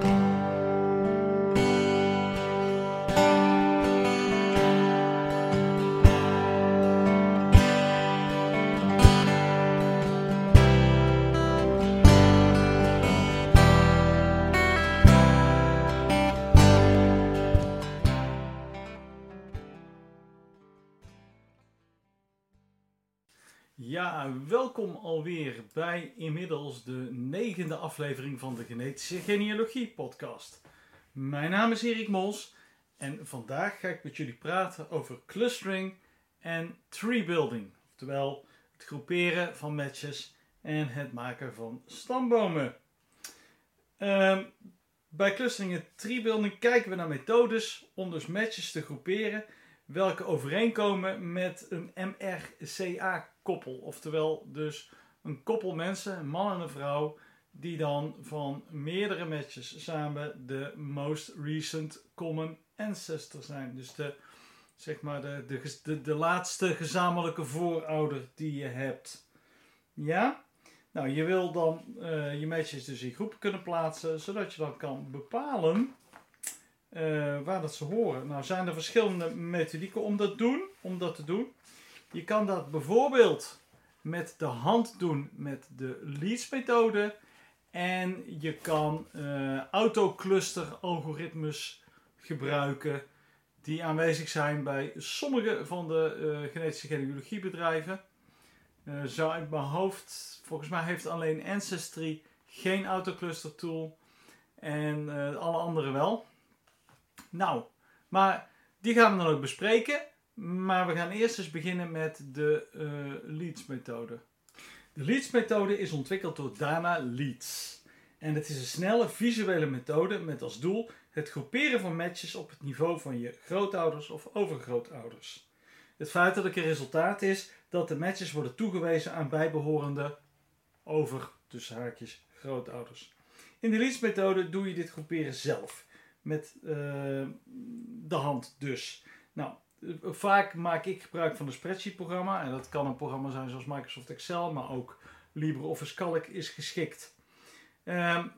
thank you Welkom alweer bij inmiddels de negende aflevering van de Genetische Genealogie podcast. Mijn naam is Erik Mols en vandaag ga ik met jullie praten over clustering en tree building. Oftewel het groeperen van matches en het maken van stambomen. Ehm, bij clustering en tree building kijken we naar methodes om dus matches te groeperen welke overeenkomen met een MRCA-koppel. Oftewel dus een koppel mensen, een man en een vrouw, die dan van meerdere matches samen de most recent common ancestor zijn. Dus de, zeg maar de, de, de, laatste gezamenlijke voorouder die je hebt. Ja? Nou, je wil dan uh, je matches dus in groepen kunnen plaatsen, zodat je dan kan bepalen uh, waar dat ze horen. Nou zijn er verschillende methodieken om dat, doen, om dat te doen. Je kan dat bijvoorbeeld met de hand doen met de Leads methode. En je kan uh, autocluster algoritmes gebruiken die aanwezig zijn bij sommige van de uh, genetische genealogiebedrijven. Uh, zo uit mijn hoofd, volgens mij heeft alleen Ancestry geen autocluster tool en alle andere wel. Nou, maar die gaan we dan ook bespreken. Maar we gaan eerst eens beginnen met de uh, Leads methode. De Leads methode is ontwikkeld door Dana Leads. En het is een snelle visuele methode met als doel het groeperen van matches op het niveau van je grootouders of overgrootouders. Het feitelijke resultaat is dat de matches worden toegewezen aan bijbehorende over, tussen haakjes, grootouders. In de Leads methode doe je dit groeperen zelf met uh, de hand dus. Nou, vaak maak ik gebruik van een spreadsheet programma. En dat kan een programma zijn zoals Microsoft Excel, maar ook LibreOffice Calc is geschikt. Um,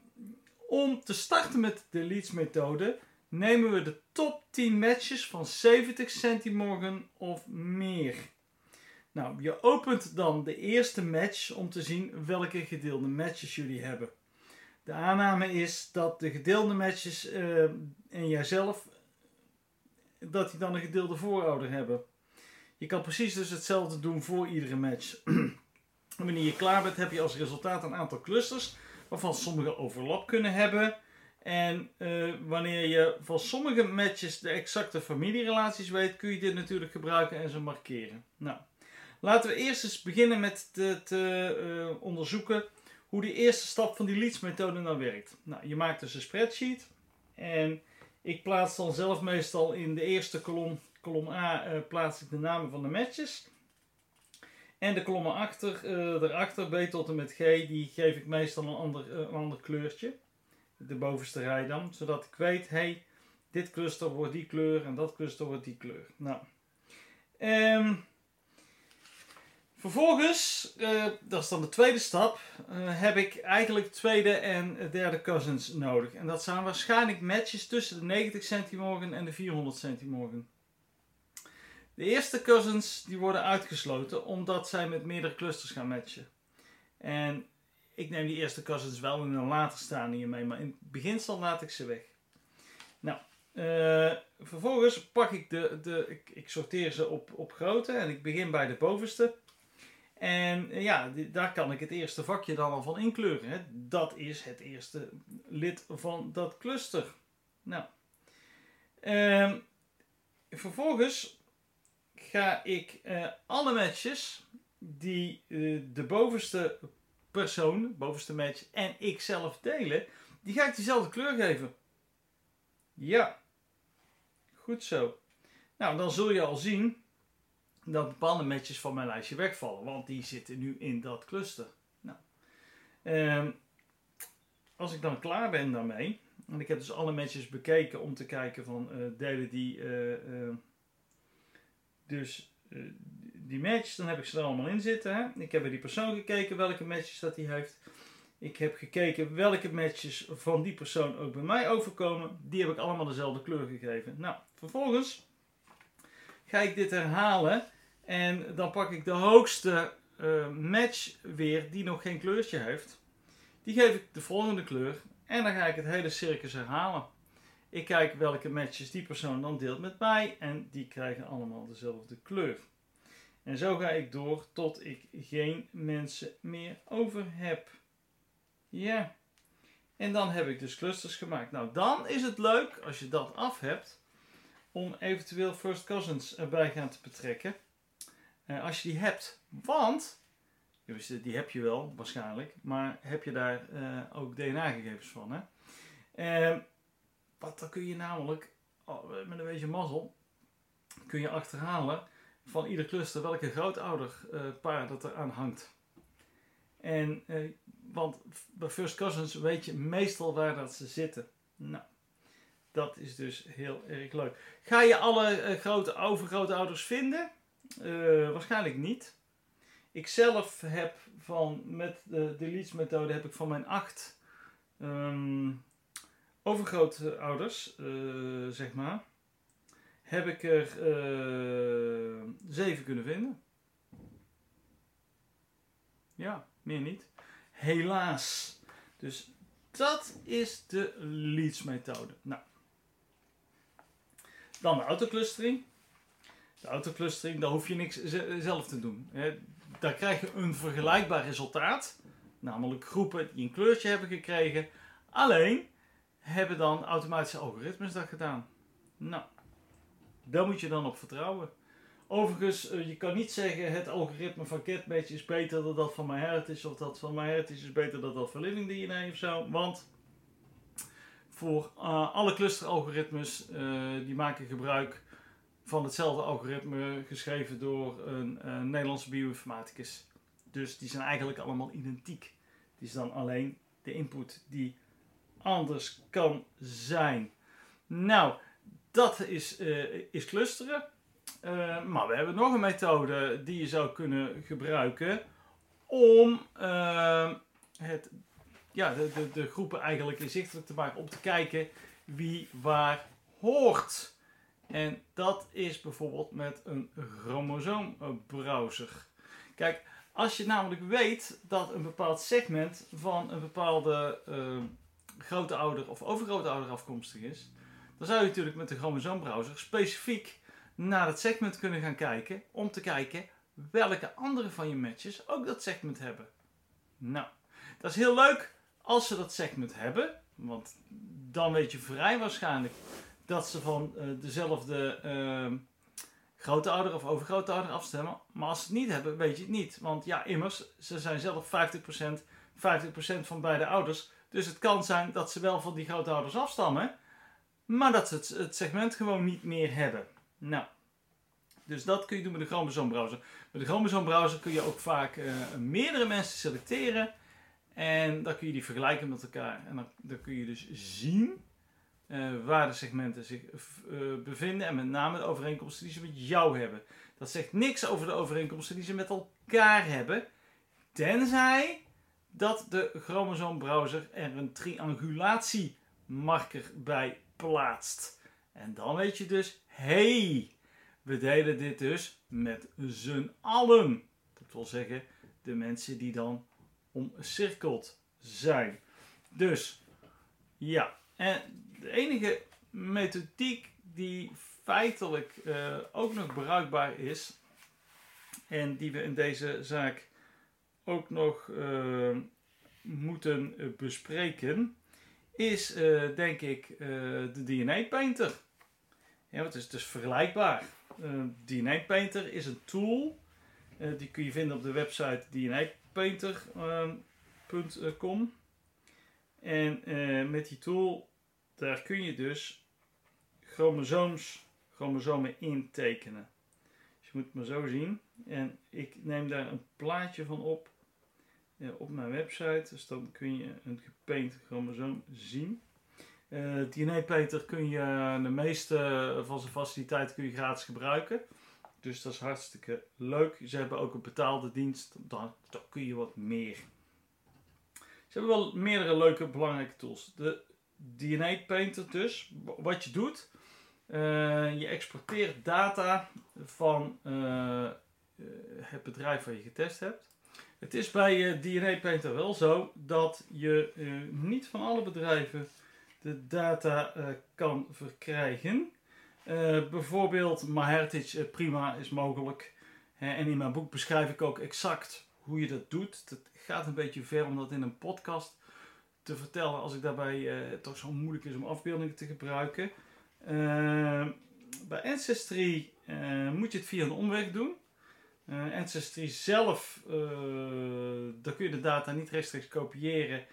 om te starten met de leads methode nemen we de top 10 matches van 70 centimorgen of meer. Nou, je opent dan de eerste match om te zien welke gedeelde matches jullie hebben. De aanname is dat de gedeelde matches uh, en jijzelf, dat die dan een gedeelde voorouder hebben. Je kan precies dus hetzelfde doen voor iedere match. Wanneer je klaar bent, heb je als resultaat een aantal clusters, waarvan sommige overlap kunnen hebben. En uh, wanneer je van sommige matches de exacte familierelaties weet, kun je dit natuurlijk gebruiken en ze markeren. Nou, laten we eerst eens beginnen met te, te uh, onderzoeken hoe die eerste stap van die leads methode nou werkt. Nou, je maakt dus een spreadsheet en ik plaats dan zelf meestal in de eerste kolom, kolom A, uh, plaats ik de namen van de matches. En de kolommen achter, uh, daarachter, B tot en met G, die geef ik meestal een ander, uh, een ander kleurtje. De bovenste rij dan, zodat ik weet, hey, dit cluster wordt die kleur en dat cluster wordt die kleur. Nou, um, Vervolgens, uh, dat is dan de tweede stap, uh, heb ik eigenlijk tweede en derde cousins nodig. En dat zijn waarschijnlijk matches tussen de 90 centimorgen en de 400 centimorgen. De eerste cousins die worden uitgesloten omdat zij met meerdere clusters gaan matchen. En ik neem die eerste cousins wel in een later stadium mee, maar in het beginsel laat ik ze weg. Nou, uh, vervolgens pak ik de, de ik, ik sorteer ze op, op grootte en ik begin bij de bovenste. En eh, ja, daar kan ik het eerste vakje dan al van inkleuren. Hè. Dat is het eerste lid van dat cluster. Nou, uh, vervolgens ga ik uh, alle matches die uh, de bovenste persoon, bovenste match en ik zelf delen, die ga ik diezelfde kleur geven. Ja, goed zo. Nou, dan zul je al zien dat bepaalde matches van mijn lijstje wegvallen, want die zitten nu in dat cluster. Nou, um, als ik dan klaar ben daarmee, en ik heb dus alle matches bekeken om te kijken van uh, delen die uh, uh, dus die match, dan heb ik ze er allemaal in zitten. Ik heb bij die persoon gekeken welke matches dat hij heeft. Ik heb gekeken welke matches van die persoon ook bij mij overkomen. Die heb ik allemaal dezelfde kleur gegeven. Nou, vervolgens ga ik dit herhalen. En dan pak ik de hoogste uh, match weer die nog geen kleurtje heeft. Die geef ik de volgende kleur. En dan ga ik het hele circus herhalen. Ik kijk welke matches die persoon dan deelt met mij. En die krijgen allemaal dezelfde kleur. En zo ga ik door tot ik geen mensen meer over heb. Ja. En dan heb ik dus clusters gemaakt. Nou, dan is het leuk als je dat af hebt om eventueel first cousins erbij gaan te betrekken. Uh, als je die hebt. Want, die heb je wel waarschijnlijk, maar heb je daar uh, ook DNA-gegevens van. Hè? Uh, wat, dan kun je namelijk, oh, met een beetje mazzel, kun je achterhalen van ieder cluster welke grootouderpaar dat er aan hangt. En, want bij First Cousins weet je meestal waar dat ze zitten. Nou, dat is dus heel erg leuk. Ga je alle grote overgrootouders vinden? Uh, waarschijnlijk niet. Ik zelf heb van, met de delete methode heb ik van mijn acht um, overgrootouders, uh, zeg maar, heb ik er uh, zeven kunnen vinden. Ja, meer niet. Helaas. Dus dat is de leads methode. Nou. Dan de autoclustering. De autoclustering, daar hoef je niks zelf te doen. Daar krijg je een vergelijkbaar resultaat. Namelijk groepen die een kleurtje hebben gekregen. Alleen hebben dan automatische algoritmes dat gedaan. Nou, daar moet je dan op vertrouwen. Overigens, eh, je kan niet zeggen het algoritme van CatMatch is beter dan dat van MyHeritage of dat van MyHeritage is beter dan dat van Living DNA. Want voor uh, alle clusteralgoritmes uh, die maken gebruik van hetzelfde algoritme geschreven door een, een Nederlandse bioinformaticus. Dus die zijn eigenlijk allemaal identiek. Het is dan alleen de input die anders kan zijn. Nou, dat is, uh, is clusteren. Uh, maar we hebben nog een methode die je zou kunnen gebruiken om het, ja, de, de, de groepen eigenlijk inzichtelijk te maken. Om te kijken wie waar hoort. En dat is bijvoorbeeld met een chromosoombrowser. Kijk, als je namelijk weet dat een bepaald segment van een bepaalde uh, grote ouder of overgrote ouder afkomstig is, dan zou je natuurlijk met de chromosoombrowser specifiek naar dat segment kunnen gaan kijken om te kijken welke andere van je matches ook dat segment hebben. Nou, dat is heel leuk als ze dat segment hebben, want dan weet je vrij waarschijnlijk dat ze van uh, dezelfde uh, grootouder of overgrootouder afstemmen. Maar als ze het niet hebben, weet je het niet. Want ja, immers, ze zijn zelf 50%, 50% van beide ouders. Dus het kan zijn dat ze wel van die grootouders afstammen, maar dat ze het, segment gewoon niet meer hebben. Nou, dus dat kun je doen met de chromosoombrowser. Met de chromosoombrowser kun je ook vaak uh, meerdere mensen selecteren. En dan kun je die vergelijken met elkaar. En dan, dan kun je dus zien uh, waar de segmenten zich uh, bevinden en met name de overeenkomsten die ze met jou hebben. Dat zegt niks over de overeenkomsten die ze met elkaar hebben, tenzij dat de chromosoombrowser er een triangulatiemarker bij plaatst. En dan weet je dus, hey, we delen dit dus met z'n allen. Dat wil zeggen, de mensen die dan omcirkeld zijn. Dus, ja, en de enige methodiek die feitelijk uh, ook nog bruikbaar is en die we in deze zaak ook nog uh, moeten bespreken, is denk ik de DNA Painter. Ja, het is dus vergelijkbaar. DNA Painter is een tool, die kun je vinden op de website dnapainter.com. En met die tool daar kun je dus chromosooms, chromosomen intekenen. Dus je moet het maar zo zien. En ik neem daar een plaatje van op eh, op mijn website. Dus dan kun je een gepaint chromosoom zien. Uh, DNA Painter kun je de meeste van zijn faciliteiten kun je gratis gebruiken. Dus dat is hartstikke leuk. Ze hebben ook een betaalde dienst. Dan, dan kun je wat meer. Ze hebben wel meerdere leuke, belangrijke tools. De DNA Painter dus. Wat je doet, uh, je exporteert data van uh, het bedrijf waar je getest hebt. Het is bij DNA Painter wel zo dat je niet van alle bedrijven de data kan verkrijgen. bijvoorbeeld MyHeritage prima is mogelijk. en in mijn boek beschrijf ik ook exact hoe je dat doet. Het gaat een beetje ver om dat in een podcast te vertellen als ik daarbij uh, toch zo moeilijk is om afbeeldingen te gebruiken. Uh, bij Ancestry uh, moet je het via een omweg doen. Ancestry zelf, daar kun je de data niet rechtstreeks kopiëren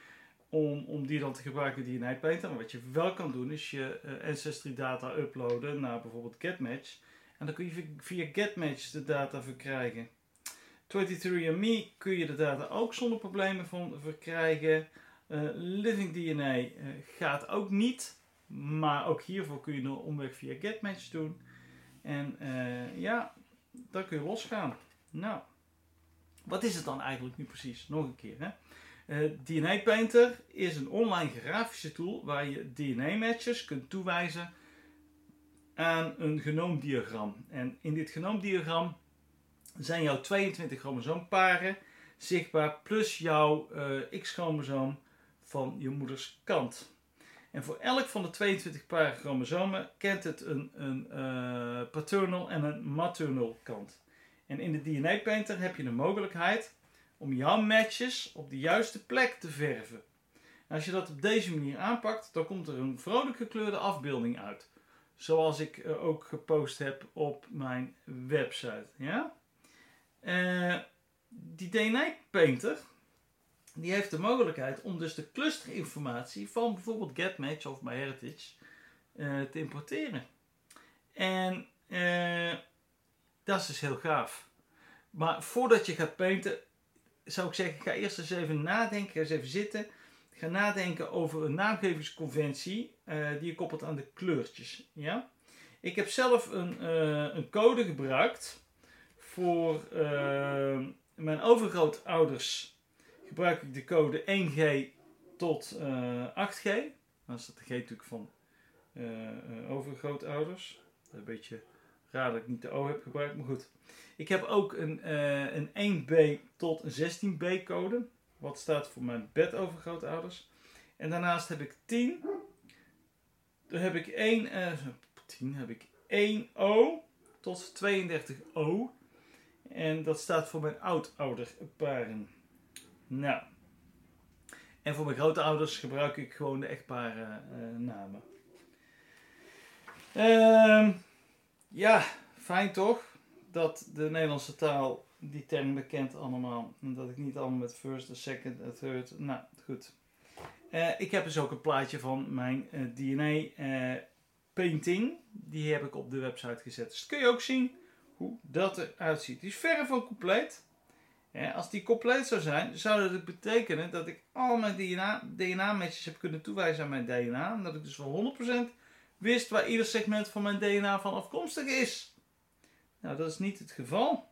om, om die dan te gebruiken die in Painter. Maar wat je wel kan doen is je Ancestry data uploaden naar bijvoorbeeld GetMatch. En dan kun je via GetMatch de data verkrijgen. 23andMe kun je de data ook zonder problemen van verkrijgen. Uh, Living DNA uh, gaat ook niet, maar ook hiervoor kun je een omweg via GetMatch doen. En uh, ja, dan kun je losgaan. Nou, wat is het dan eigenlijk nu precies? Nog een keer. Hè? DNA Painter is een online grafische tool waar je DNA-matches kunt toewijzen aan een genoomdiagram. En in dit genoomdiagram zijn jouw 22 chromosoomparen zichtbaar plus jouw X-chromosoom van je moeders kant. En voor elk van de 22 paren chromosomen kent het een, een uh, paternal en een maternal kant. En in de DNA Painter heb je de mogelijkheid om jouw matches op de juiste plek te verven. En als je dat op deze manier aanpakt, dan komt er een vrolijk gekleurde afbeelding uit. Zoals ik uh, ook gepost heb op mijn website. Ja? Uh, die DNA Painter die heeft de mogelijkheid om dus de clusterinformatie van bijvoorbeeld GetMatch of MyHeritage uh, te importeren. En uh, dat is dus heel gaaf. Maar voordat je gaat painten, zou ik zeggen, ga eerst eens even nadenken, ga eens even zitten. Ga nadenken over een naamgevingsconventie die je koppelt aan de kleurtjes. Ja? Ik heb zelf een, een code gebruikt voor mijn overgrootouders gebruik ik de code 1G tot uh, eh, 8G. Dan dat de G natuurlijk van uh, overgrootouders. Een beetje raar dat ik niet de O heb gebruikt, maar goed. Ik heb ook een, een 1B tot een 16B code. Wat staat voor mijn bedovergrootouders. En daarnaast heb ik 10. Dan heb ik 1, 10 heb ik 1O tot 32O. En dat staat voor mijn oudouderparen. Nou. En voor mijn grootouders gebruik ik gewoon de echtpare uh, namen. Uh, ja, fijn toch? Dat de Nederlandse taal die term bekent allemaal. En dat ik niet allemaal met first, second third. Nou, goed. Uh, ik heb dus ook een plaatje van mijn uh, DNA painting. Die heb ik op de website gezet. Dus kun je ook zien hoe dat eruit ziet. Die is verre van compleet. Als die compleet zou zijn, zou dat betekenen dat ik al mijn DNA-matches heb kunnen toewijzen aan mijn DNA. En dat ik dus voor 100% wist waar ieder segment van mijn DNA van afkomstig is. Nou, dat is niet het geval.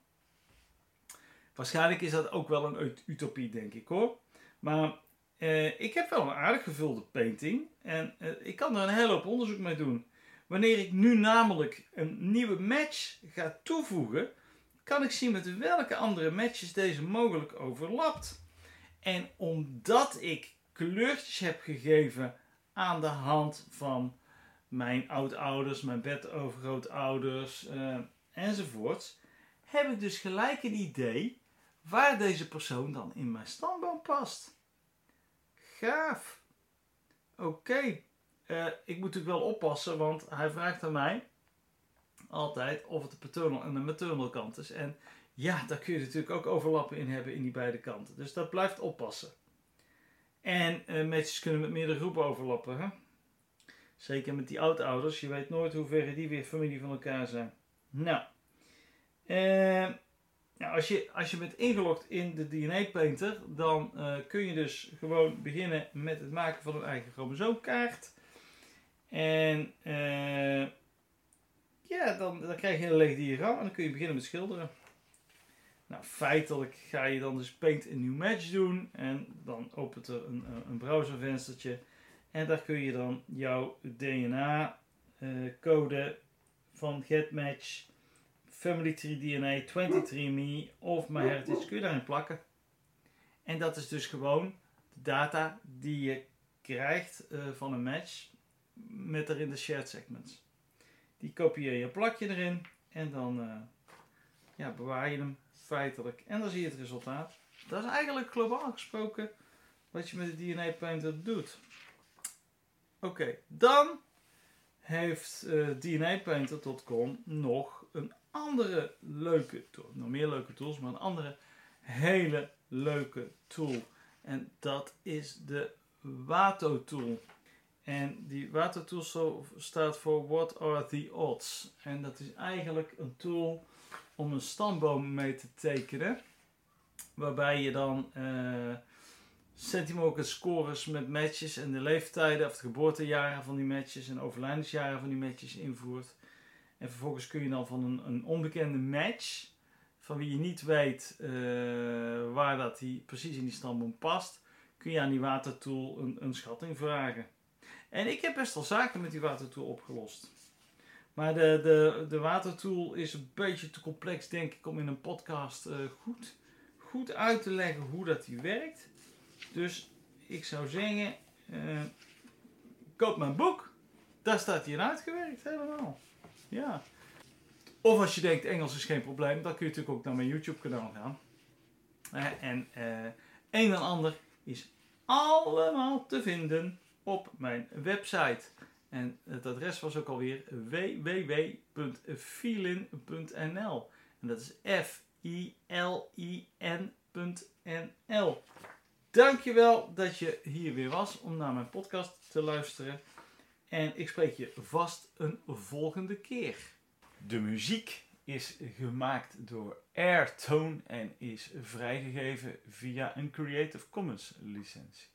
Waarschijnlijk is dat ook wel een utopie, denk ik hoor. Maar eh, ik heb wel een aardig gevulde painting. En eh, ik kan er een hele hoop onderzoek mee doen. Wanneer ik nu namelijk een nieuwe match ga toevoegen, kan ik zien met welke andere matches deze mogelijk overlapt. En omdat ik kleurtjes heb gegeven aan de hand van mijn oudouders, mijn bedovergrootouders uh, enzovoorts, heb ik dus gelijk een idee waar deze persoon dan in mijn stamboom past. Gaaf. Oké, uh, ik moet natuurlijk wel oppassen, want hij vraagt aan mij altijd of het de paternal en de maternal kant is. En ja, daar kun je natuurlijk ook overlappen in hebben in die beide kanten. Dus dat blijft oppassen. En uh, kunnen met meerdere groepen overlappen. Hè? Zeker met die oudouders. Je weet nooit hoe ver die weer familie van elkaar zijn. Nou, uh, nou als, je, als je bent ingelogd in de DNA Painter, dan uh, kun je dus gewoon beginnen met het maken van een eigen chromosoomkaart. En uh, ja, dan, dan krijg je een leeg diagram en dan kun je beginnen met schilderen. Nou, feitelijk ga je dan dus Paint a New Match doen. En dan opent er een, een browservenstertje. En daar kun je dan jouw DNA-code van GetMatch, Family Tree DNA, 23andMe of MyHeritage kun je daarin plakken. En dat is dus gewoon de data die je krijgt uh, van een match met erin de shared segments. Die kopieer je, plak je erin en dan uh, ja, bewaar je hem feitelijk. En dan zie je het resultaat. Dat is eigenlijk globaal gesproken wat je met de DNA Painter doet. Oké, dan heeft uh, eh, DNAPainter.com nog een andere leuke tool. Nog meer leuke tools, maar een andere hele leuke tool. En dat is de Wato tool. En die Wato tool staat voor What are the odds? En dat is eigenlijk een tool om een stamboom mee te tekenen. Waarbij je dan uh, scores met matches en de leeftijden of de geboortejaren van die matches en overlijdensjaren van die matches invoert. En vervolgens kun je dan van een, een onbekende match, van wie je niet weet uh, waar dat die precies in die stamboom past, kun je aan die watertool een, een schatting vragen. En ik heb best wel zaken met die watertool opgelost. Maar de, de, de watertool is een beetje te complex, denk ik, om in een podcast uh, goed, goed uit te leggen hoe dat die werkt. Dus ik zou zeggen, uh, koop mijn boek. Daar staat hij in uitgewerkt, helemaal. Ja. Of als je denkt, Engels is geen probleem, dan kun je natuurlijk ook naar mijn YouTube kanaal gaan. Uh, en een en ander is allemaal te vinden op mijn website. En het adres was ook alweer www.filin.nl. En dat is F-I-L-I-N.nl. Dankjewel dat je hier weer was om naar mijn podcast te luisteren. En ik spreek je vast een volgende keer. De muziek is gemaakt door Airtone en is vrijgegeven via een Creative Commons licentie.